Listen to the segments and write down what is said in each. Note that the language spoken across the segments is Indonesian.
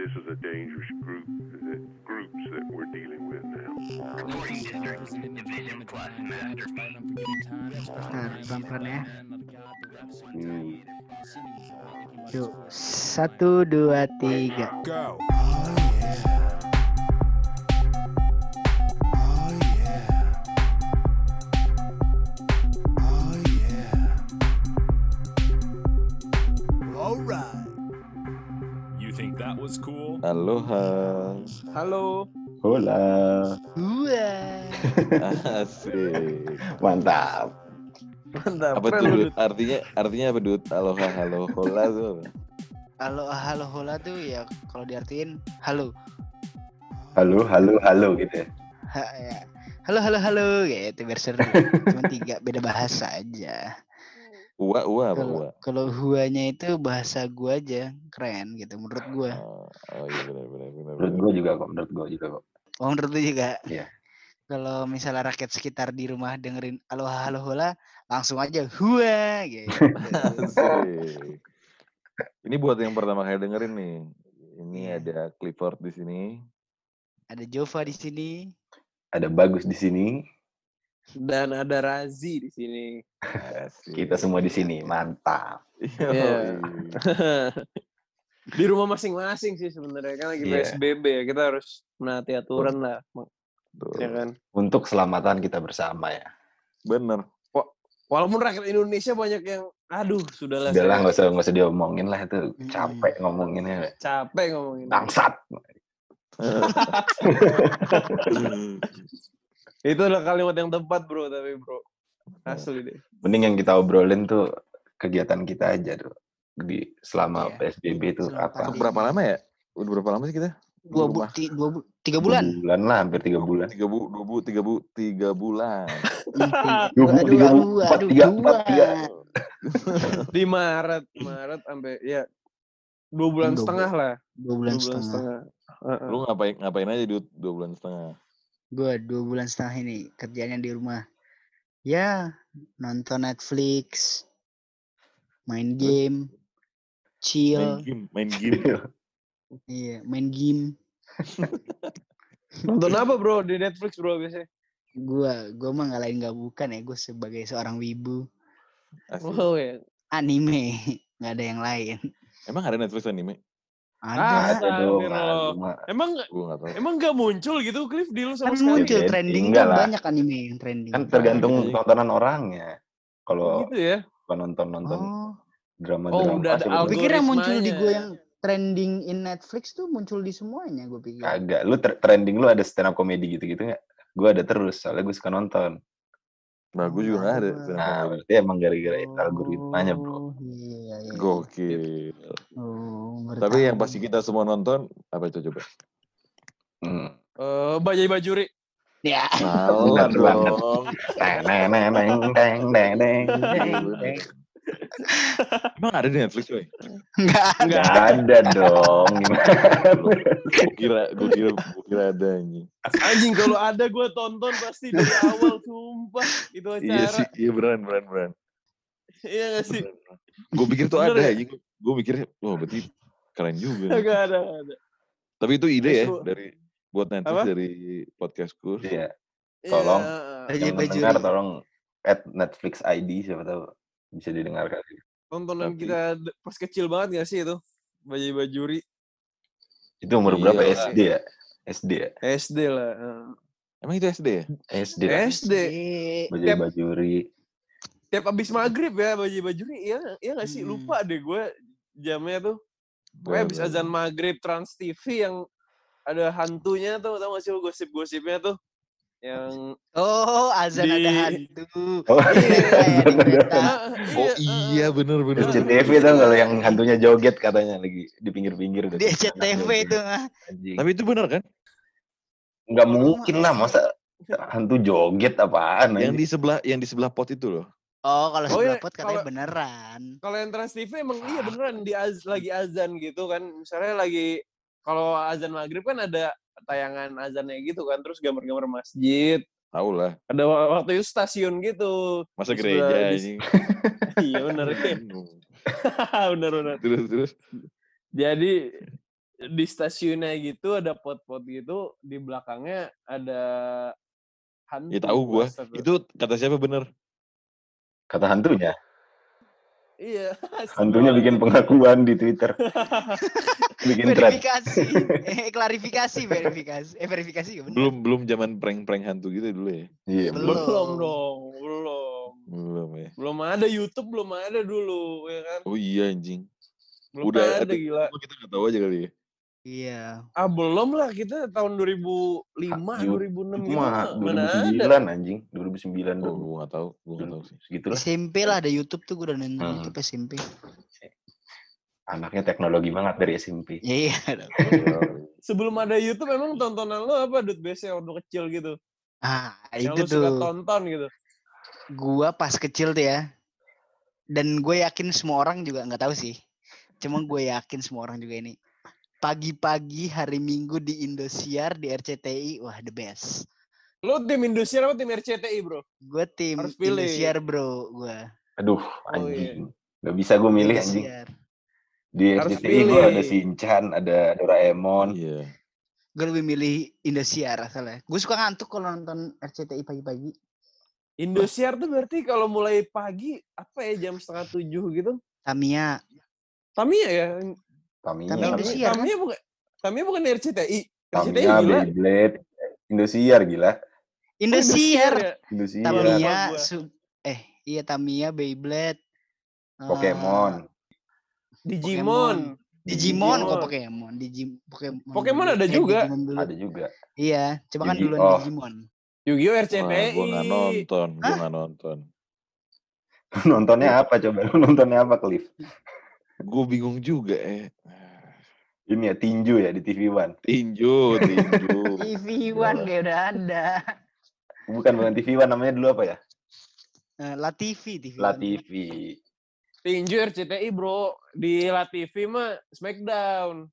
this is a dangerous group that groups that we're dealing with now. Nah, pelan-pelan ya. Hmm. Yuk, satu, dua, tiga. Go. Was cool? Aloha. Halo. Hola. Dua. Asik. Mantap. Mantap. Apa tuh? Artinya artinya apa Dut? Aloha, halo, hola tuh. apa? Halo, halo, hola tuh ya kalau diartiin halo. Halo, halo, halo gitu ya. Ha, ya. Halo, halo, halo gitu biar seru. Cuma tiga beda bahasa aja. Ua, ua apa Kalau ua? kalau huanya itu bahasa gua aja keren gitu menurut gua. Oh, oh iya benar benar benar. Menurut benar. gue juga kok, menurut gue juga kok. Oh menurut lu juga? Iya. Kalau misalnya rakyat sekitar di rumah dengerin halo halo hola langsung aja hua gitu. Ini buat yang pertama kali dengerin nih. Ini Iya. ada Clifford di sini. Ada Jova di sini. Ada bagus di sini, Dan ada Razi di sini. Asik. kita semua di sini, mantap. Iya. di rumah masing-masing sih sebenarnya kan lagi Iya. PSBB ya kita harus menaati aturan lah, Tuh. ya kan. Untuk keselamatan kita bersama ya. Bener. Walaupun rakyat Indonesia banyak yang, aduh, sudahlah. Udah lah, saya nggak usah nggak usah diomongin lah itu. Mm-mm. Capek ngomonginnya. capek ngomongin. Bangsat. Itu adalah kalimat yang tepat bro, tapi bro. Asli deh. Mending yang kita obrolin tuh kegiatan kita aja tuh di selama Iya. PSBB itu apa? Untuk berapa lama ya? Udah berapa lama sih kita? Dua, bu, ti- dua, bu- tiga bulan. Dua bulan lah, hampir tiga bulan. Tiga bu, dua bu, tiga bu, tiga bulan. Dua bu- tiga bu- empat, tiga, dua. empat, tiga. Di Maret, Maret sampai ya dua bulan Dua setengah lah. Dua bulan setengah. Heeh. Lu ngapain ngapain aja di dua bulan setengah? Gue dua bulan setengah ini kerjanya di rumah. Ya, nonton Netflix, main game, Main chill, game, main game. iya, main game. Nonton apa bro di Netflix bro biasanya? Gua, gua mah nggak lain nggak bukan ya. Gue sebagai seorang wibu. Oh ya. anime, nggak ada yang lain. Emang ada Netflix anime? Ah, Ada, Ada dong, mah. Emang gak emang nggak muncul gitu Cliff di lu kan sama sekali? muncul Jadi, trending enggak kan lah. banyak anime yang trending. Kan tergantung gitu ya. tontonan orangnya. Kalau Gitu ya. nonton nonton Oh, drama-drama. Oh, udah ada pikir yang muncul di gue yang trending in Netflix tuh muncul di semuanya. Gue pikir. Kagak, lu ter- trending lu ada stand up comedy gitu-gitu nggak? Gue ada terus, soalnya gue suka nonton. Nah, gue juga gak ada. Oh, Nah, berarti emang gara-gara itu algoritmanya, bro. Oh, Iya, iya. Gokil. Oh, Tapi yang pasti kita semua nonton, apa itu coba? Hmm. Eh, Bajai Bajuri. Ya. Salah Bener banget. dong. Teng, neng, neng, neng, deng, deng. Emang ada di Netflix, coy? Enggak. Nggak ada dong. Gue kira, gue kira, gue kira ada anjing. Anjing kalau ada gue tonton pasti dari awal sumpah itu acara. Iya sih, iya beneran, beneran, beneran. Iya gak sih? Gue pikir tuh Bener ada ya? anjing. Gue mikirnya, wah berarti keren juga. Gak ada, gak ada. Tapi itu ide ya dari buat Netflix Apa? dari podcastku. Iya, Tolong. Iya. Bajai yang Bajuri. mendengar tolong add Netflix ID siapa tahu bisa didengarkan. Tontonan Tapi- kita pas kecil banget gak sih itu? Bajai Bajuri. Itu umur berapa Iya. SD ya? SD ya? SD lah. eh. Emang itu SD ya? SD lah. SD. Baju Tiap- bajuri. Tiap abis maghrib ya Bajai Bajuri. Iya iya gak sih? Hmm. Lupa deh gue jamnya tuh. Pokoknya abis azan maghrib Trans TV yang ada hantunya tuh. Tau gak sih gosip-gosipnya tuh? Yang... Oh, azan Di- ada hantu. Oh, Iya, Oh bener bener. SCTV tuh kalau yang hantunya joget katanya lagi di pinggir-pinggir. Di SCTV itu mah. Tapi itu bener kan? Nggak mungkin lah masa hantu joget apaan Yang anjing. di sebelah yang di sebelah pot itu loh. Oh, kalau Oh, pot katanya kalau- beneran. kalau yang Trans TV emang iya beneran di az, lagi azan gitu kan misalnya lagi kalau azan maghrib kan ada tayangan azannya gitu kan terus gambar-gambar masjid Tahu lah. ada wa- waktu itu stasiun gitu Masa Terus gereja anjing. iya bener bener bener terus terus. jadi di stasiunnya gitu ada pot-pot gitu di belakangnya ada hantu. Ya tahu gua. Itu kata siapa bener? Kata hantunya. Iya. Hantunya bikin pengakuan di Twitter. bikin verifikasi eh klarifikasi verifikasi eh verifikasi ya bener Belum belum zaman prank-prank hantu gitu dulu ya. Iya, Belum. belum dong, belum. Belum ya. Belum ada YouTube, belum ada dulu, ya kan? Oh iya anjing. Belum Udah ada ada. gila. Kita nggak tahu aja kali ya. Iya Ah, belum lah kita tahun 2005, Ha, Yu- 2006 Itu gitu. mah mah. Mana ada? 2009 anjing. 2009 Oh, dong. gua nggak tahu. Gua nggak tahu sih. Segitulah. SMP lah ada YouTube tuh gue udah nonton Hmm. YouTube SMP Anaknya teknologi banget dari SMP. iya Sebelum ada YouTube emang tontonan lo apa Dut biasanya waktu kecil gitu? ah Yang itu lo suka tuh tonton gitu. gua pas kecil tuh ya dan gue yakin semua orang juga nggak tahu sih cuma gue yakin semua orang juga ini pagi-pagi hari Minggu di Indosiar di RCTI wah the best Lo tim Indosiar apa tim RCTI, Bro? gue tim Harus pilih. Indosiar bro gue Aduh, Oh, iya. anjing. Gak bisa gue milih anjing. Di Harus RCTI gue ada pilih. Shinchan, ada Doraemon. Iya. gue lebih milih Indosiar asalnya gue suka ngantuk kalau nonton RCTI pagi-pagi Indosiar tuh berarti kalau mulai pagi apa ya jam setengah tujuh gitu? Tamiya Tamiya ya? Tamiya, Tamiya Tamiya, Indosiar, kan? Tamiya bukan Tamiya bukan RCTI. RCTI Tamiya, gila. Beyblade, Indosiar gila. Oh, Indosiar ya? Indosiar, Tamiya su- eh iya Tamiya Beyblade eh, Pokemon. Digimon. Digimon kok Digimon. Pokemon Digim Pokemon Pokemon dulu. ada Eh, juga. Digimon dulu. Ada juga. iya coba kan duluan Yu-Gi-Oh. Digimon Yu-Gi-Oh RCTI. gua nonton. Gua nonton. Nontonnya apa coba? Nontonnya apa, Cliff? Gue bingung juga eh. Ini ya, tinju ya di TV One. Tinju, tinju. TV One kayak udah ada Bukan bukan TV One, namanya dulu apa ya? Eh, La TV TV La. TV. Tinju RCTI bro. Di La TV mah Smackdown.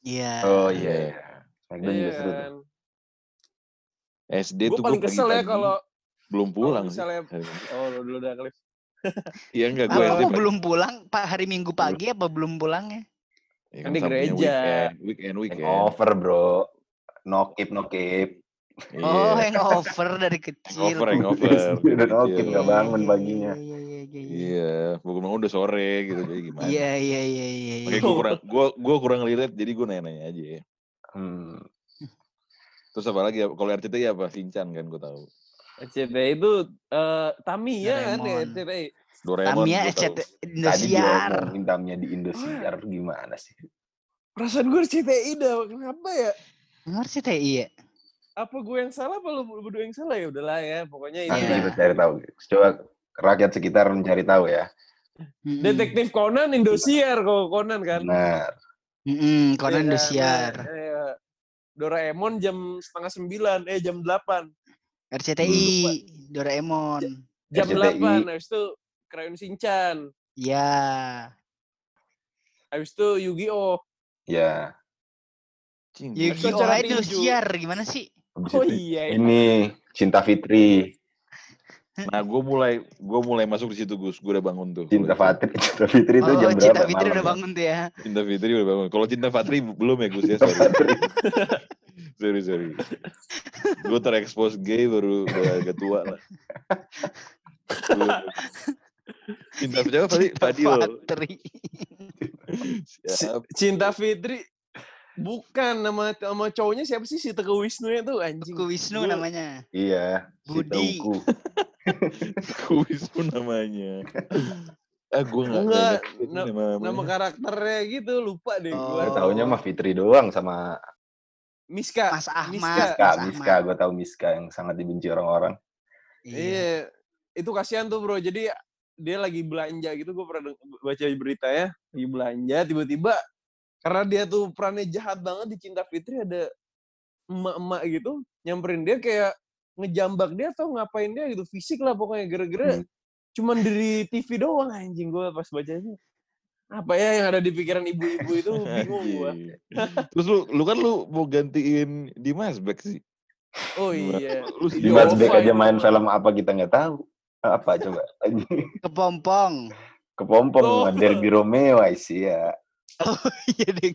iya Oh iya. iya. Smackdown juga Iya seru tuh. kan. SD Gue tuh paling gua kesel ya kalau belum pulang sih. misalnya- hari Minggu. Oh lu dulu udah Cliff. Iya enggak gue pagi. belum pulang Pak hari Minggu pagi apa belum pulangnya Ya Kan di Sabtunya gereja. Weekend, weekend, weekend. Hangover, bro. No keep, no keep. oh Iya. hangover dari kecil Hangover, hangover. Udah no keep, nggak bangun paginya. iya iya iya iya Iya, bangun bangun udah sore gitu jadi gimana? iya iya iya iya iya. Makanya gue kurang, gue gue kurang lihat jadi gue nanya-nanya aja. ya. Hmm. Terus apa lagi? ya? Kalau RCTI apa? Shinchan kan gue tahu. RCTI itu eh Tamiya kan ya Doraemon. RCTI. Doraemon Tamiya. SCT Tadi Indosiar tamnya di Indosiar gimana sih? Perasaan gue RCTI dah. Kenapa ya? ngerti teh iya Apa gue yang salah apa lu berdua yang salah ya? Udahlah ya. Pokoknya ini Nanti Iya. kita cari tahu. Coba rakyat sekitar mencari tahu ya. Mm-mm. Detektif Conan Indosiar kalau Conan kan. Benar. Mm-mm, Conan Iya kan? Indosiar Nah, iya. Doraemon jam setengah sembilan, eh jam delapan. RCTI Doraemon Jam RCTI. delapan, habis itu Krayon Shinchan. ya Habis itu Yu-Gi-Oh! Ya. Yu-Gi-Oh Iya, aja tinju. Indosiar gimana sih Oh itu iya. Ini Cinta Fitri, Nah, gue mulai gue mulai masuk di situ Gus. Gue udah bangun tuh. Cinta Fitri, Cinta Fitri itu oh jam Cinta berapa? Fitri malam udah bangun tuh ya Cinta Fitri udah bangun. Kalau Cinta Fitri belum ya Gus ya. Cinta Sorry, sorry. sorry. Gue terekspos gay baru udah agak tua lah. Cinta Fitri apa? Cinta Fadil. Fitri Siap. Cinta Fitri. Bukan nama nama cowoknya siapa sih si Teguh Wisnu itu anjing. Ku Wisnu Gua- namanya Iya. si Budi. Kuis pun namanya. Ah, gue nggak Enggak, nama, Nama namanya. karakternya gitu lupa deh Oh. gua. Gue taunya mah Fitri doang sama Miska. Mas Ahmad Miska. Miska. Mas Miska, Ahmad. gue tahu Miska yang sangat dibenci orang-orang. iya Iya. Itu kasihan tuh bro. Jadi dia lagi belanja gitu. Gue pernah baca berita ya. Lagi belanja. Tiba-tiba karena dia tuh perannya jahat banget di Cinta Fitri ada emak-emak gitu nyamperin dia kayak ngejambak dia atau ngapain dia gitu fisik lah pokoknya gara-gara Hmm. cuman dari TV doang anjing gue pas bacanya apa ya yang ada di pikiran ibu-ibu itu bingung gue. Terus lu, lu kan lu mau gantiin Dimas Beck sih. oh iya Lu Di sih Mas Mas Jova Beck aja itu. main film apa kita nggak tahu. Apa coba? kepompong Kepompong Oh. Derby Romeo Aisyah. iya deh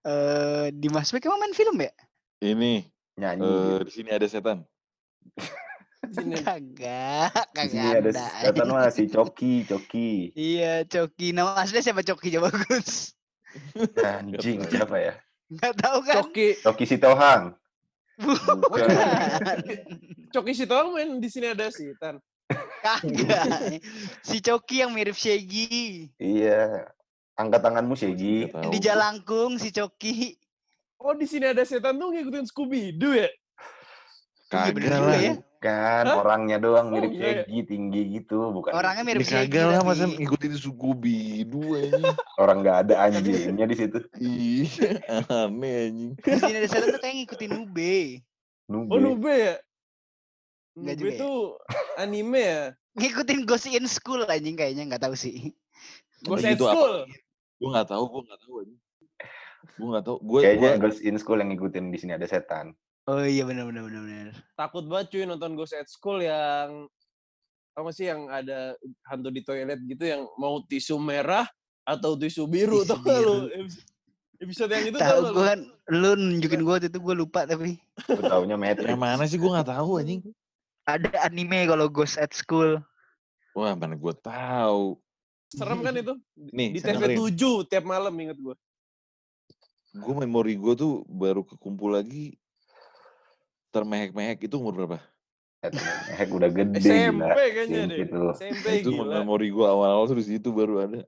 Eh di Masbek emang main film ya? Ini Nyanyi. gitu. di sini ada setan. Sini. Kagak, Di sini kagak ada ada. setan mah si Coki, Coki. Iya, Coki. Nama aslinya siapa Coki coba Gus? Anjing siapa ya? Enggak tahu kan? Coki, Coki Sitohang. Bukan. Coki Sitohang main di sini ada setan. Kagak. Si Coki yang mirip Shaggy. Iya. Angkat tanganmu Shegi. Di. Jalangkung si Coki. Oh di sini ada setan tuh ngikutin Scooby Doo ya? Iya, Kagak lah. ya. Kan Hah? orangnya doang Oh, mirip enggak ya? Shegi tinggi gitu, bukan Orangnya mirip Shaggy kagak lah masa ngikutin suku bidu ini. orang nggak ada anjingnya di situ. Iya, aneh anjing. Di sini ada setan tuh kayak ngikutin Ube. Nube. Oh Nube ya? Nggak Nube juga ya? tuh anime ya? Ngikutin Ghost in School anjing kayaknya nggak tahu sih. Ghost itu apa? School. Gue nggak tahu, gue nggak tahu anjing. Gue nggak tahu. Gue Kayaknya gue Ghost in School yang ngikutin di sini ada setan. Oh iya benar benar benar benar. Takut banget cuy nonton Ghost at School yang apa sih yang ada hantu di toilet gitu yang mau tisu merah atau tisu biru Tisu tau gak lu? Episode- yang itu Tahu tau gak gue kan lu nunjukin gue waktu itu gue lupa tapi Gue taunya Matrix. yang mana sih gue nggak tahu anjing. ada anime kalau Ghost at School. Wah mana gue tahu. Serem kan itu? Nih, Di dengerin. TV7 tiap malam inget gue. Gue memori gue tuh baru kekumpul lagi termehek-mehek itu umur berapa? Hek udah gede SMP gila. kayaknya deh. tuh. SMP itu gila. memori gue awal-awal tuh di situ baru ada.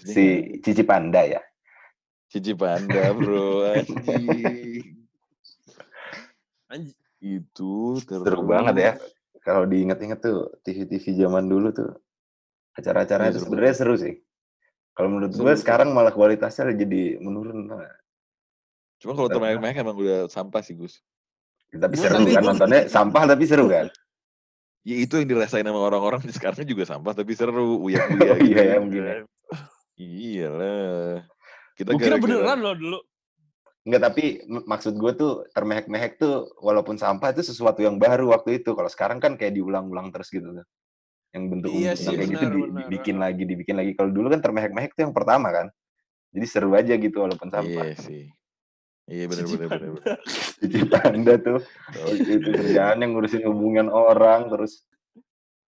Si Cici Panda ya. Cici Panda bro anjing. Anj- Itu Seru banget ya. Kalau diinget-inget tuh TV-TV zaman dulu tuh acara-acara itu seru sebenarnya seru sih. Kalau menurut gue sekarang malah kualitasnya jadi menurun. Nah, Cuma kalau termehek-mehek emang udah sampah sih Gus. Tapi Gua seru kan nontonnya sampah tapi seru kan. Ya itu yang dirasain sama orang-orang di sekarang juga sampah tapi seru, uyak-uyak iya ya, mungkin ya. Iya lah. Kita gara-gara- beneran loh dulu. Enggak, tapi maksud gue tuh termehek-mehek tuh walaupun sampah itu sesuatu yang baru waktu itu. Kalau sekarang kan kayak diulang-ulang terus gitu. Yang bentuk Iya umum sih, kayak gitu benar, di- benar. dibikin lagi, dibikin lagi. Kalau dulu kan termehek-mehek tuh yang pertama kan. Jadi seru aja gitu walaupun sampah. Iya sih. Iya bener bener. bener. Cici Panda tuh. Oh, itu kerjaan yang ngurusin hubungan orang terus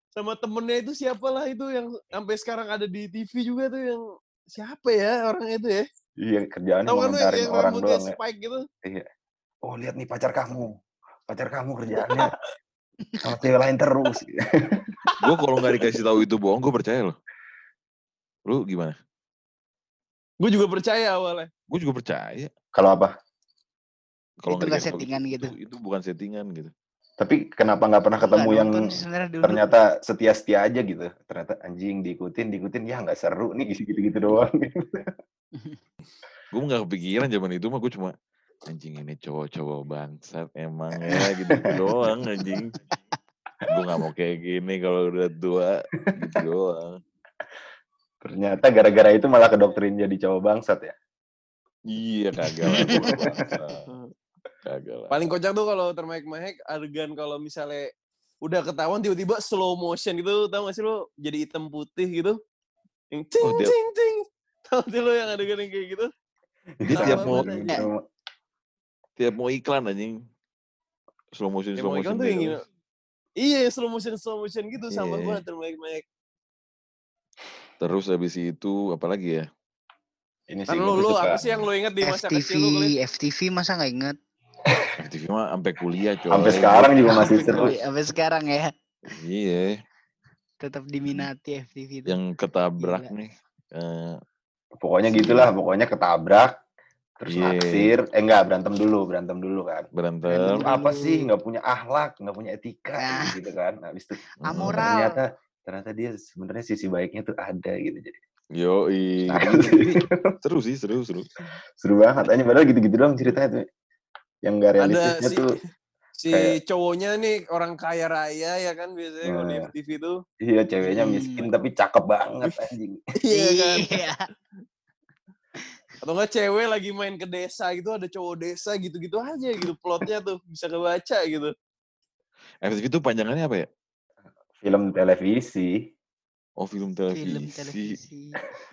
Sama temennya itu siapa lah itu yang sampai sekarang ada di TV juga tuh yang siapa ya orang itu ya? iya kerjaannya Tahu kan yang, ngomentarin yang orang doang ya. spike gitu? Oh lihat nih pacar kamu. Pacar kamu kerjaannya sama cewek lain terus. gue kalau nggak dikasih tahu itu bohong, gue percaya loh. Lu gimana? Gue juga percaya awalnya. Gue juga percaya. Kalau apa? Kalau Itu nggak settingan itu, gitu. Itu, itu bukan settingan gitu. Tapi kenapa nggak pernah ketemu yang nonton ternyata setia-setia aja gitu. Ternyata anjing diikutin, diikutin ya nggak seru nih gitu-gitu doang. Gue nggak kepikiran zaman itu mah gue cuma anjing ini cowok-cowok bangsat emang ya gitu doang anjing. Gue nggak mau kayak gini kalau udah tua gitu doang. Ternyata gara-gara itu malah kedoktrin jadi cowok bangsat ya. Iya kagak. Kagak. Paling kocak tuh kalau termehek-mehek adegan kalau misalnya udah ketahuan tiba-tiba slow motion gitu, tau gak sih lo jadi hitam putih gitu? Yang cing Oh, cing cing. Tau sih lo yang adegan yang kayak gitu? Dia tiap mau. Tiap mau iklan anjing. Slow motion slow motion. iklan tuh yang gitu. Iya, slow motion slow motion gitu sama Iya. banget termehek-mehek. Terus habis itu apa lagi ya? Ini Kan sih lo gue lo suka. apa sih yang lo inget di masa FTV, kecil lo kali? FTV masa nggak inget? FTV mah sampai kuliah coy. Sampai sekarang juga masih seru. Sampai sekarang ya. Iya, Tetap diminati FTV itu. yang ketabrak Gila. nih. Eh, Pokoknya gitulah, pokoknya ketabrak. Terus Iya. naksir, eh enggak berantem dulu, berantem dulu kan. berantem. Apa sih nggak punya akhlak, nggak punya etika Nah. gitu kan. Habis itu Hmm. Amoral. ternyata ternyata dia sebenarnya sisi baiknya tuh ada gitu. Jadi Yo, Nah, seru sih, seru, seru. seru banget. Hanya padahal gitu-gitu doang ceritanya tuh. Yang gak Ada realistisnya si tuh si kayak- cowoknya nih orang kaya raya ya kan biasanya kalau di Nah. FTV tuh. iya ceweknya Hmm. miskin tapi cakep banget anjing. Iya kan? Atau enggak cewek lagi main ke desa gitu ada cowok desa gitu-gitu aja gitu plotnya tuh bisa kebaca gitu. FTV itu panjangannya apa ya? Film televisi. Oh film Film televisi. televisi.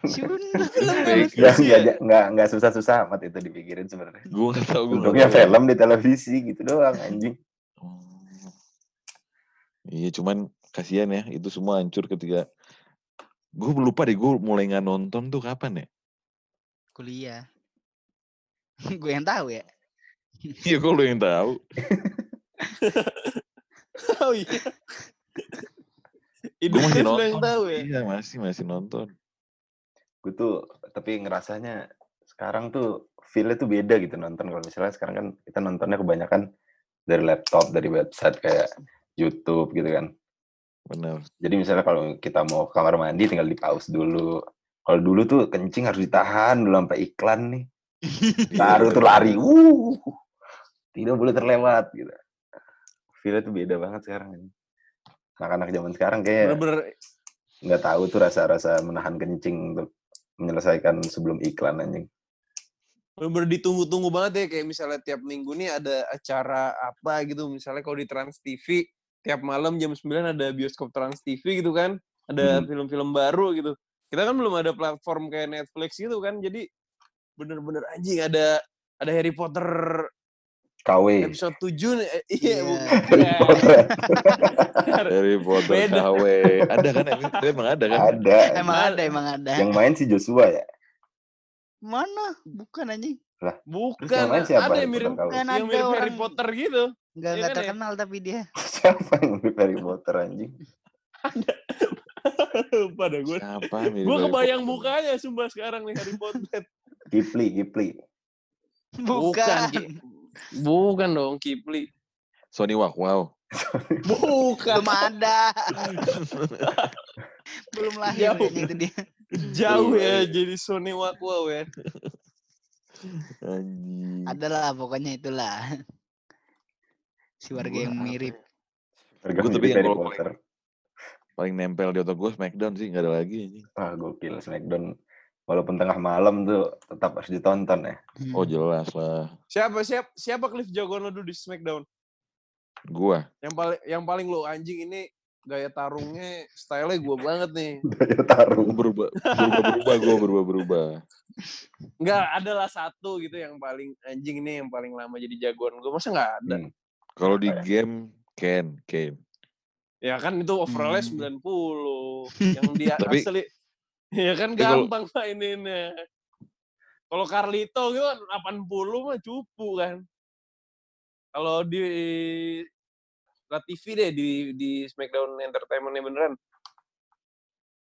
Sunda. Fake. Nggak, Iya. nggak, nggak, nggak susah-susah amat itu dipikirin sebenarnya. Gue nggak tahu gue. Bentuknya film di televisi gitu doang anjing. Oh. Iya cuman kasihan ya itu semua hancur ketika gue lupa deh gue mulai nggak nonton tuh kapan ya? Kuliah. gue yang tahu ya. Iya gue lu yang tahu. Oh iya. Gue masih lo yang nonton. tahu ya. Iya masih masih nonton. Gue tuh tapi ngerasanya sekarang tuh feel-nya tuh beda gitu nonton. Kalau misalnya sekarang kan kita nontonnya kebanyakan dari laptop, dari website kayak YouTube gitu kan. Benar. Jadi misalnya kalau kita mau ke kamar mandi tinggal di pause dulu. Kalau dulu tuh kencing harus ditahan dulu sampai iklan nih. Baru tuh lari. Uh, tidak boleh terlewat gitu. Feel-nya tuh beda banget sekarang. Anak-anak zaman sekarang kayak nggak tahu tuh rasa-rasa menahan kencing untuk menyelesaikan sebelum iklan anjing. bener ditunggu-tunggu banget ya kayak misalnya tiap minggu nih ada acara apa gitu misalnya kalau di Trans TV tiap malam jam 9 ada bioskop Trans TV gitu kan ada Hmm. film-film baru gitu kita kan belum ada platform kayak Netflix gitu kan jadi bener-bener anjing ada ada Harry Potter KW. episode 7 nih Eh, iya Iya. bukan Harry Potter Beda. KW. Ada kan? Emang, emang ada kan? Ada. Emang Ada. ada, emang ada. Yang main si Joshua ya. Mana? Bukan anjing. bukan yang main siapa ada Harry yang mirip Potter? Kan yang ada mirip Harry Potter gitu Enggak Iya enggak kan ya? terkenal tapi dia. Siapa yang mirip Harry Potter anjing? Pada gue Siapa? mirip gue kebayang mukanya sumpah sekarang nih Harry Potter Kipli, Kipli. Bukan. Bukan dong Kipli Sony Wak Wow. bukan Belum ada. Belum lahir Jauh. kayaknya itu dia. jauh ya jadi Sony Wakwaw ya Anjing. Adalah pokoknya itulah. Si warga yang mirip. Harga Gua tapi yang Harry kalau Potter. Paling nempel di otak gue Smackdown sih nggak ada lagi anjing. Wah, gokil Smackdown. Walaupun tengah malam tuh tetap harus ditonton ya. Oh Hmm. jelas lah. siapa siapa siapa Cliff jagoan lo dulu di Smackdown Gua. yang paling yang paling lo anjing ini gaya tarungnya stylenya gue banget nih Daya tarung. Berubah berubah berubah gue berubah berubah. nggak adalah satu gitu yang paling anjing ini yang paling lama jadi jagoan gue masa nggak ada Hmm. Kalau di game Ken Ken. Ya kan itu overallnya Hmm. 90 yang dia Tapi- asli ya kan Tapi kalau- gampang maininnya kalau Carlito gitu kan 80 mah cupu kan kalau di La TV deh di di Smackdown Entertainment-nya beneran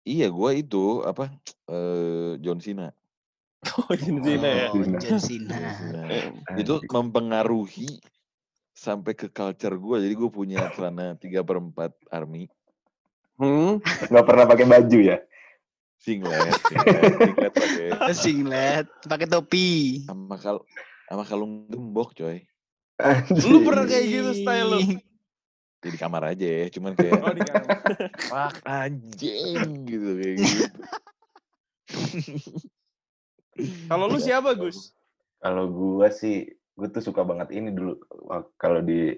Iya gua itu apa eh John Cena. oh ini Cena ya Oh, Cena. John Cena. Itu mempengaruhi sampai ke culture gue. Jadi gue punya celana 3 per 4 army. hmm? Nggak pernah pakai baju ya. Singlet. singlet, singlet pakai. Singlet, pakai topi. Sama kal sama kalung gembok coy. lu pernah kayak gitu style lu Ya, di kamar aja ya. Cuman kayak oh di kamar fuck anjing gitu kayak gitu. kalau lu siapa Gus Kalau gua sih, gua tuh suka banget ini dulu. Kalau di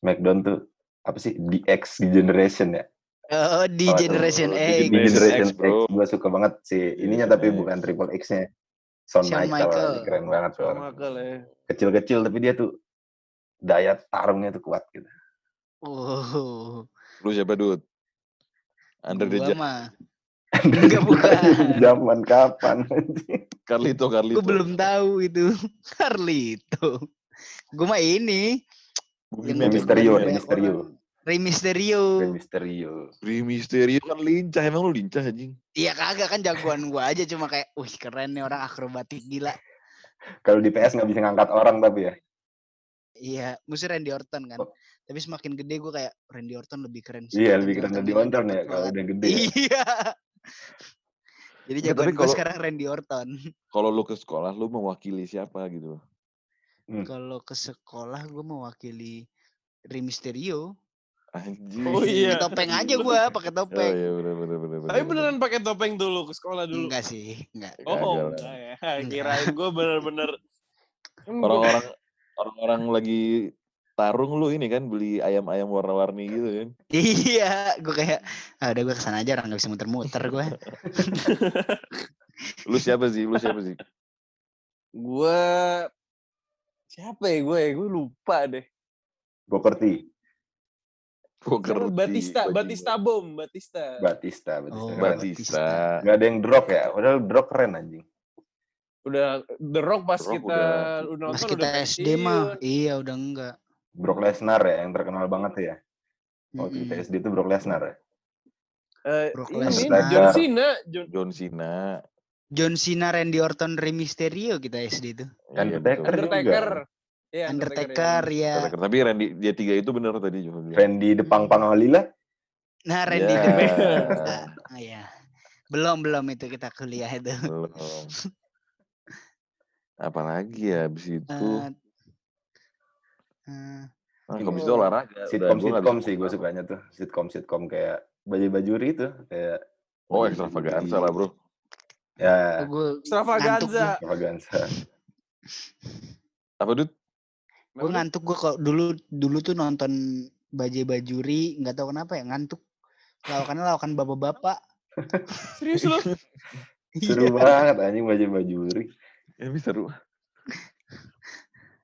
Smackdown tuh apa sih DX di Generation ya? Oh, di Oh, Generation X. Di Generation X, X, bro. gua suka banget sih. Ininya tapi X. bukan Triple X-nya. Shawn Shawn Michael, Michael. keren banget. Michael ya Kecil-kecil tapi dia tuh daya tarungnya tuh kuat gitu. Oh, Lu siapa Dut? Under the mah. Enggak bukan. Zaman kapan? Carlito, Carlito. Gue belum tahu itu. Carlito. Gue mah ini. Mysterio. Rey Mysterio. Rey Mysterio kan lincah. Emang lu lincah anjing? Iya kagak kan jagoan gua aja cuma kayak, wih keren nih orang akrobatik gila. Kalau di PS nggak bisa ngangkat orang tapi ya. Iya, musuh Randy Orton kan. Oh. Tapi semakin gede gue kayak Randy Orton lebih keren sih. Iya, Randy lebih keren Orton dari memang Orton ya kalau banget. udah gede. ya. Iya. Jadi jagoan gue sekarang Randy Orton. Kalau lu ke sekolah, lu mewakili siapa gitu? Hmm. Kalau ke sekolah gue mewakili Rey Mysterio. Anjing. Oh iya. Pakai topeng aja gue, pakai Oh topeng. iya bener bener bener. tapi bener, beneran pakai topeng dulu ke sekolah dulu Enggak sih, enggak. oh lah. enggak ya kirain gue bener-bener Orang-orang orang-orang lagi tarung lu ini kan beli ayam-ayam warna-warni gitu kan. Iya, gue kayak ah, udah gue ke sana aja orang nggak bisa muter-muter gue. Lu siapa sih? Lu siapa sih? Gue siapa ya gue? Gue lupa deh. Siapa? T, Batista, bajingan. Batista Bom, Batista. Batista, Batista. Oh. Batista. Gak ada yang drop ya. Padahal drop keren anjing. Udah The Rock pas The Rock kita udah- udah nonton kita udah SD mah, iya udah enggak. Brock Lesnar ya yang terkenal banget tuh ya. Waktu Mm-mm. kita SD itu Brock Lesnar ya. Eh, Brock ini Lesnar. John Cena, John John Cena. John Cena, Randy Orton, Rey Mysterio kita SD itu. Iya, Undertaker. betul. Undertaker. Iya, Undertaker ya. Undertaker. Tapi Randy dia tiga itu bener tadi juga. Randy Depang Panghalila. Nah, Randy Ya. the Best. Ah, iya. Belum belum itu kita kuliah itu. Belum. Apalagi ya abis itu. Eh, eh, Nah, habis itu olahraga. Sitcom sitcom bisa sih gue sukanya tuh. Sitcom sitcom kayak Baju Bajuri itu kayak Oh Baju ekstravaganza lah bro. Ya, Extravaganza. extravaganza. Apa Dut? gue ngantuk gue kok dulu dulu tuh nonton Bajai Bajuri nggak tahu kenapa ya ngantuk lawakannya lawakan bapak-bapak Serius lu? Seru Iya. banget anjing Baju Bajuri. Ya bisa seru.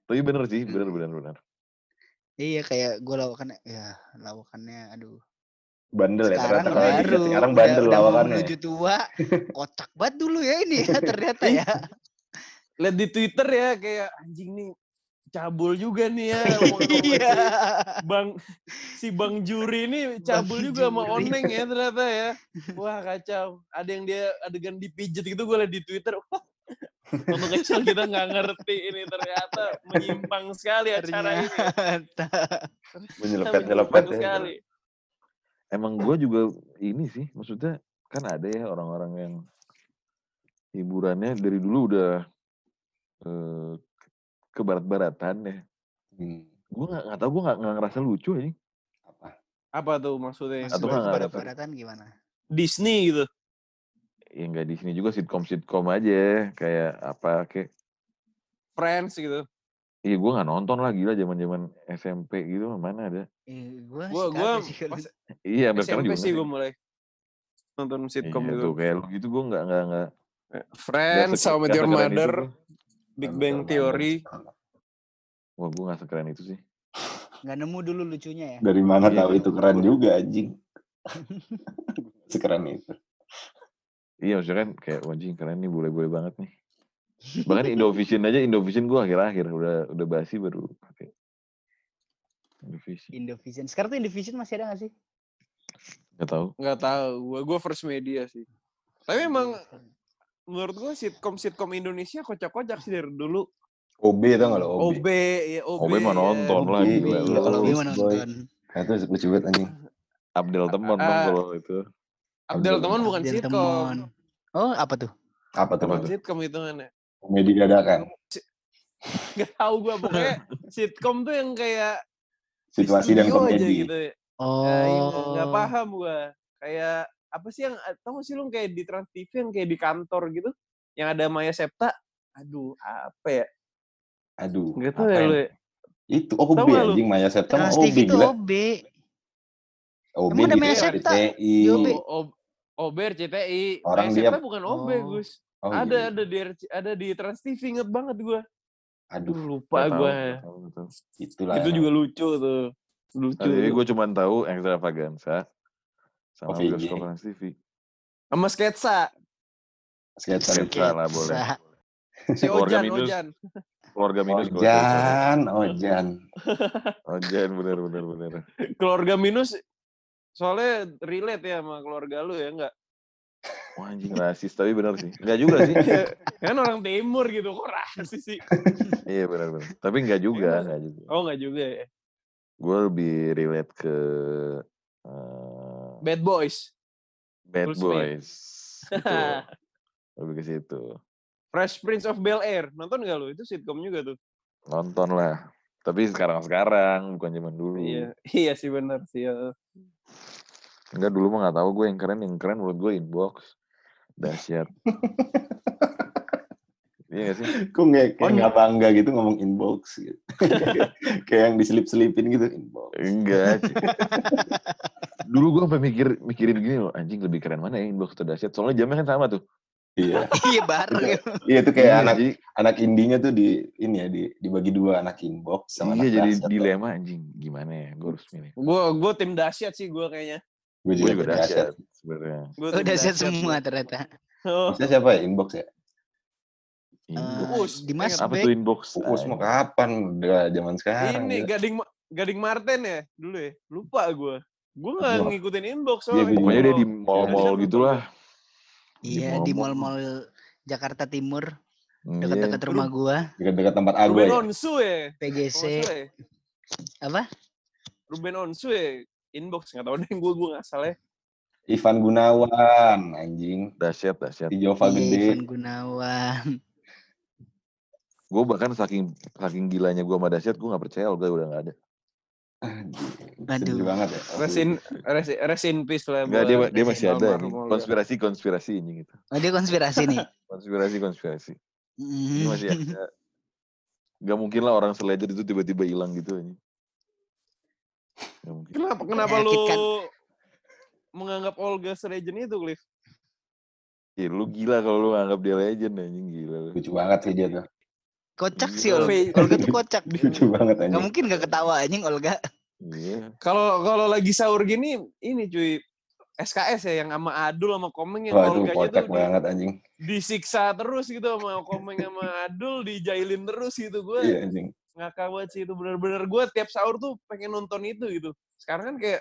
Tapi bener sih, bener bener bener. Iya kayak gue lawakannya ya lawakannya aduh Bandel ya sekarang ternyata kalau baru sekarang udah, bandel udah lawakannya. menuju tua kocak banget dulu ya ini ya ternyata ya Lihat di Twitter ya kayak anjing nih cabul juga nih ya iya Bang si Bang Juri ini cabul Bang juga sama Juri. Oneng ya ternyata ya. Wah kacau. Ada yang dia adegan dipijet gitu gue liat di Twitter. Wah, waktu kecil kita nggak ngerti ini ternyata menyimpang sekali acara ini. ternyata Menyelepet nyelepet Menyimpang ya. sekali. Emang gue juga ini sih, maksudnya kan ada ya orang-orang yang hiburannya dari dulu udah eh, ke barat-baratan ya. Hmm, Gue nggak nggak tahu, gue nggak ngerasa lucu aja. apa? Apa tuh maksudnya? Atau nggak barat-baratan gimana Disney gitu. Ya nggak di sini juga sitkom-sitkom aja, kayak apa kayak. Friends gitu. Iya gue nggak nonton lah gila zaman-zaman SMP gitu mana ada. Eh, gue Gue Iya, sampai sekarang SMP juga sih gue mulai nonton sitcom Iya gitu. tuh kayak lu gitu gue nggak nggak nggak. nggak Friends, How Met Your itu Mother. Big Bang. Theory. Wah gue nggak sekeren itu sih. nggak nemu dulu lucunya ya Dari mana Iya, tahu itu keren juga anjing. Sekeren itu. Iya maksudnya kan kayak wah, anjing keren nih boleh-boleh banget nih. Bahkan Indovision aja Indovision gue akhir-akhir udah udah basi baru pakai Indovision. Indovision sekarang tuh Indovision masih ada nggak sih Gak tahu. Nggak tahu. Gue gue first media sih. Tapi emang menurut gue sitcom sitcom Indonesia kocak-kocak sih dari dulu. OB tau gak lo OB? OB, ya OB. OB mah ya. nonton lah OB, iya, kalau gue boy. mau nonton itu lucu banget anjing. Abdel teman dong Ah. kalau itu. Abdel teman bukan Abdel sitcom. Temon. oh apa tuh Apa tuh? Bukan sitcom hitungannya. Komedi dadakan. Gak tahu gue pokoknya sitcom tuh yang kayak Situasi dan komedi. gitu. ya. oh Nah, iya, nggak paham gue. Kayak apa sih yang tau gak sih lu kayak di Trans TV yang kayak di kantor gitu, yang ada Maya Septa. Aduh, apa ya? Aduh. Gak tau ya yang- lu. ya. Itu OB lu? anjing Maya Septa Trans OB TV itu gila. OB OB Emang ada di Maya. Septa? Di OB. Oh, O- OB RCTI. Orang dia- bukan OB, Oh. Gus. Oh, ada iya. ada di RC ada di Trans TV inget banget gue. Aduh, lupa gue. itulah. Itu juga lucu tuh. Lucu. Nah, jadi gue cuma tahu extravaganza sama OVJ. bioskop Trans TV. Sama sketsa. sketsa Sketsa. lah, boleh. Si Keluarga Ojan, minus. Ojan. Keluarga minus gua. Ojan, Ojan. Ojan bener bener bener. Keluarga minus soalnya relate ya sama keluarga lu ya enggak? Wah anjing rasis tapi bener sih. Enggak juga sih. kan orang timur gitu kok rasis sih. iya bener bener. Tapi enggak juga, Iya. enggak juga. Oh enggak juga ya. Gue lebih relate ke eh, Bad Boys. Bad Will. Boys. Gitu. lebih ke situ. Fresh Prince of Bel Air. Nonton gak lu? Itu sitcom juga tuh. Nonton lah. Tapi sekarang-sekarang bukan zaman dulu. Iya, iya sih benar sih. ya. Enggak dulu mah nggak tahu gue yang keren, yang keren menurut gue inbox. Dahsyat. Iya gak sih? Kok nggak kayak Oh, nggak bangga gitu ngomong inbox gitu. kayak yang diselip-selipin gitu inbox. Enggak. Dulu gue sampai mikir mikirin gini loh, anjing lebih keren mana ya inbox atau dahsyat. Soalnya jamnya kan sama tuh. Iya. Iya bareng ya. Iya tuh kayak Iya, anak jadi, anak indinya tuh di ini ya di dibagi dua anak inbox sama iya anak jadi dilema anjing. Gimana ya? Gue harus milih. Gue gue tim dahsyat sih gue kayaknya. Gue Gue juga, juga dahsyat. sebenarnya. Gua Oh, tim dahsyat semua ternyata. Oh. Maksudnya siapa ya inbox ya? Inbox. Eh, Uus, Dimas Apa tuh inbox? Uus mau kapan? Udah zaman sekarang. Ini. Gading Gading Martin ya dulu ya. Lupa gue. Gue nggak ngikutin inbox Iya, soalnya. gua Pokoknya dia di mall-mall dahsyat gitu lupa lah. Iya di mall-mall Jakarta Timur Iya. dekat-dekat rumah gua Dekat-dekat tempat gua. Ago Ruben ya. Onsu ya. PGC ya. apa? Ruben Onsu ya. Inbox nggak tahu deh gue gue nggak salah. ya. Ivan Gunawan, anjing. Dahsyat, dahsyat. Di Jova Iya, gede. Ivan Gunawan. Gue bahkan saking saking gilanya gue sama dahsyat, gue gak percaya Olga udah gak ada. Sedih Aduh. banget ya. Rest in, rest, rest in peace lah. Enggak, dia, dia masih ada. Konspirasi-konspirasi anjing itu. Oh, dia konspirasi nih. Konspirasi-konspirasi. Dia Hmm. masih ada. Gak mungkin lah orang seledger itu tiba-tiba hilang gitu anjing. Gak mungkin. Kenapa kenapa lu menganggap Olga selegend itu, Cliff? Ya, lu gila kalau lu nganggap dia legend anjing gila lu. Lucu banget sih dia tuh. Kocak sih Iya. Olga. Olga tuh kocak. Lucu banget Gak anjing. mungkin gak ketawa anjing Olga. Iya. Kalau kalau lagi sahur gini, ini cuy SKS ya yang sama Adul sama Komeng yang Olganya kocak tuh di- banget anjing. disiksa terus gitu sama Komeng sama Adul dijailin terus gitu gue Iya anjing. ngakak banget sih itu bener-bener gue tiap sahur tuh pengen nonton itu gitu sekarang kan kayak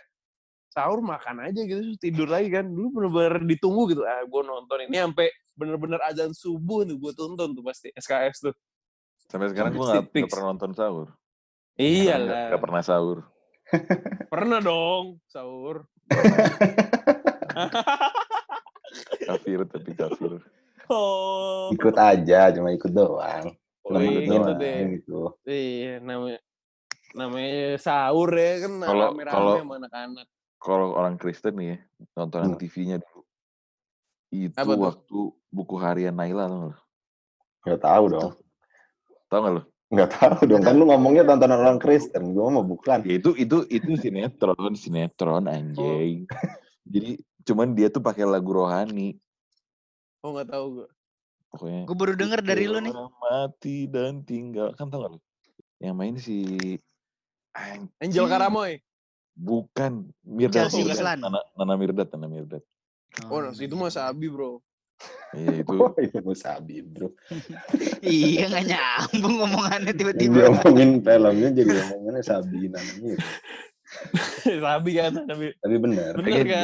sahur makan aja gitu terus tidur lagi kan dulu bener-bener ditunggu gitu ah gue nonton ini sampai bener-bener azan subuh tuh gue tonton tuh pasti SKS tuh Sampai sekarang gue gak, pernah nonton sahur. iya Gak, lah gak pernah sahur. pernah dong sahur Kafir tapi kafir. oh Ikut aja, cuma ikut doang. Oh, Cuma iya, ikut gitu doang, deh. gitu. iya namanya namanya sahur ya kan Kalau- kalau- sama anak-anak Kalau orang Kristen nih ya, tontonan Hmm. TV-nya dulu. Itu Apa tuh? waktu buku harian Naila tau gak? Gak tahu dong. Tau gak lu? Gak tahu dong. Kan lu ngomongnya tontonan orang Kristen. Gue mah bukan. Ya itu itu itu sinetron, sinetron anjing. Jadi cuman dia tuh pakai lagu rohani. oh nggak tahu gue Pokoknya Gue baru denger dari lu nih. Mati dan tinggal. Kan tau gak lu? Yang main si Anjing. Angel Karamoy Bukan. Mirdad. Chelsea bukan. Islan. Nana, Nana Mirdad, Nana Mirdad. oh nah, itu mah Sabi bro Iya itu. Oh, itu Musabi bro. iya gak nyambung ngomongannya tiba-tiba. dia ngomongin filmnya jadi ngomongannya Sabi namanya. Sabi kan tapi Tapi benar. Kayaknya kan?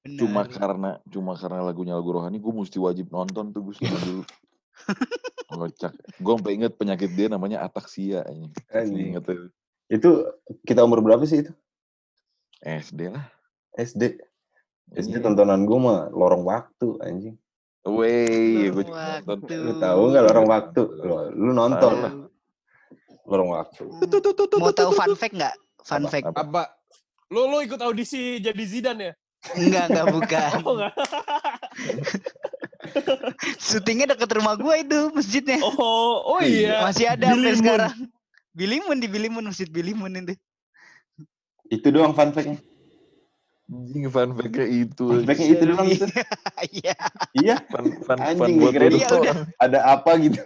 Benar. cuma karena cuma karena lagunya lagu rohani gue mesti wajib nonton tuh gue dulu kocak gue sampai inget penyakit dia namanya ataksia Anjing. inget tuh Itu kita umur berapa sih itu? SD lah SD. SD Iya. tontonan gue mah lorong waktu anjing. Wey, gue juga nonton. waktu. Lu tahu nggak lorong waktu? Lu, lu nonton lah lorong waktu. Mau tahu fun fact nggak? Fun Apa- fact. apa? apa lo lo ikut audisi jadi Zidane ya Enggak, enggak bukan. oh enggak Syutingnya deket rumah gua itu masjidnya. oh oh iya Masih ada sampai sekarang. Bilimun di Bilimun, masjid Bilimun itu. Itu doang fun fact-nya. Anjing fun fact-nya itu. Fun fact-nya itu doang gitu. Iya. Iya, Fun, fun, fun Anjing, buat lu doang. ada apa gitu.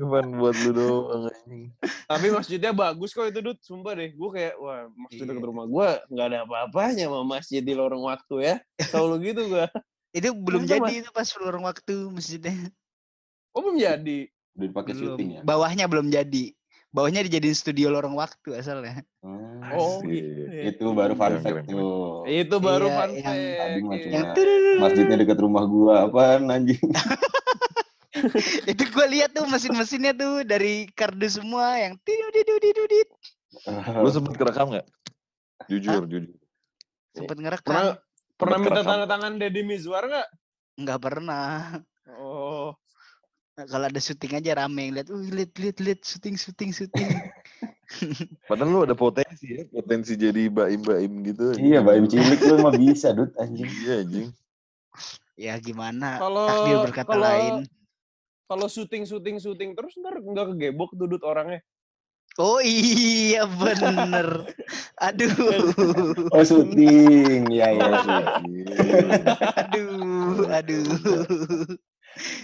Fun buat lu doang anjing. tapi masjidnya bagus kok itu Dut sumpah deh gue kayak wah masjid Iya. dekat rumah gue nggak ada apa-apanya sama masjid di lorong waktu ya selalu gitu gue Itu belum jadi itu pas lorong waktu masjidnya. oh belum jadi Belum. syuting ya. Bawahnya belum jadi. Bawahnya dijadiin studio lorong waktu asalnya. Hmm. oh Asik. gitu ya. Itu baru fun fact tuh. itu baru Iya, fun yang- fact iya. Yang. Masjidnya dekat rumah gua apaan anjing? itu gue lihat tuh mesin-mesinnya tuh dari kardus semua yang tidudidudidudit. Lu sempet kerekam gak? Jujur, jujur. Sempet ngerekam. pernah pernah minta tanda tangan Deddy Mizwar nggak Nggak pernah. oh Kalau ada syuting aja rame yang lihat, uh lihat lihat lihat syuting syuting syuting. Padahal lu ada potensi ya, potensi jadi baim-baim gitu. anjing. Iya, bayi cilik lu mah bisa, Dut, anjing. Iya anjing. Ya gimana? Kalau Takdir berkata kalau lain. kalau syuting syuting syuting terus ntar nggak kegebok dudut orangnya. Oh iya bener. Aduh. Oh syuting, ya ya. aduh. Aduh.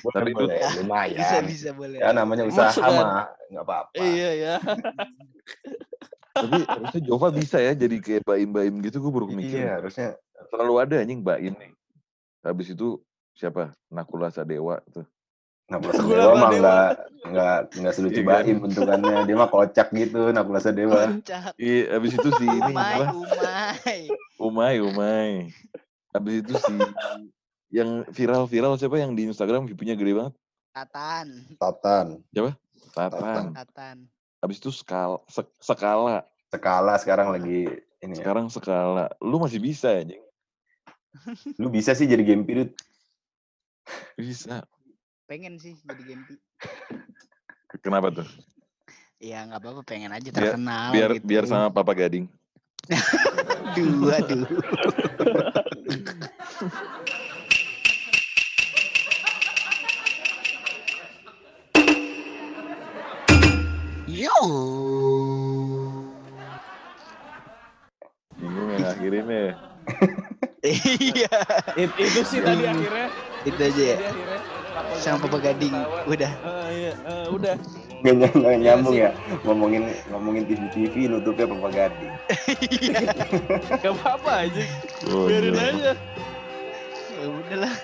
Boleh, Tapi itu- boleh, lumayan. Bisa bisa boleh. Ya namanya usaha Masuk kan? mah nggak apa-apa. Iya ya. Tapi harusnya Jova bisa ya jadi kayak baim-baim gitu gue baru mikir. Iya harusnya. Selalu ada anjing baim nih. Habis itu siapa? Nakula Sadewa tuh. Nakula Nakula Dewa mah Dewa. nggak nggak nggak selucu Iya kan? Baim bentukannya. Dia mah kocak gitu Nakula Dewa. Kocak. Iya, habis itu si ini Umay, apa? umay. Umay, Umay. Habis itu si yang viral-viral siapa yang di Instagram view-nya gede banget? Tatan. Tatan. Tatan. Tatan. Habis itu skala, sek- skala. Skala sekarang lagi ini ya. Sekarang skala. Lu masih bisa anjing. Lu bisa sih jadi game period. Bisa. Pengen sih jadi Gempi. Kenapa tuh? Ya nggak apa-apa pengen aja Biar- terkenal Biar gitu. biar sama Papa Gading. Aduh, aduh. Bingung ya akhirinnya. ya. Iya, It- itu sih tadi akhirnya. itu aja ya. Akhirnya. Sama Papa Gading. Udah. Ah, iya, ah, udah. Nggak ny- nggak nyambung ya. Ngomongin ngomongin TV TV nutupnya Papa Gading. Gak apa-apa aja. Oh, Biarin iya. aja. Ya udahlah.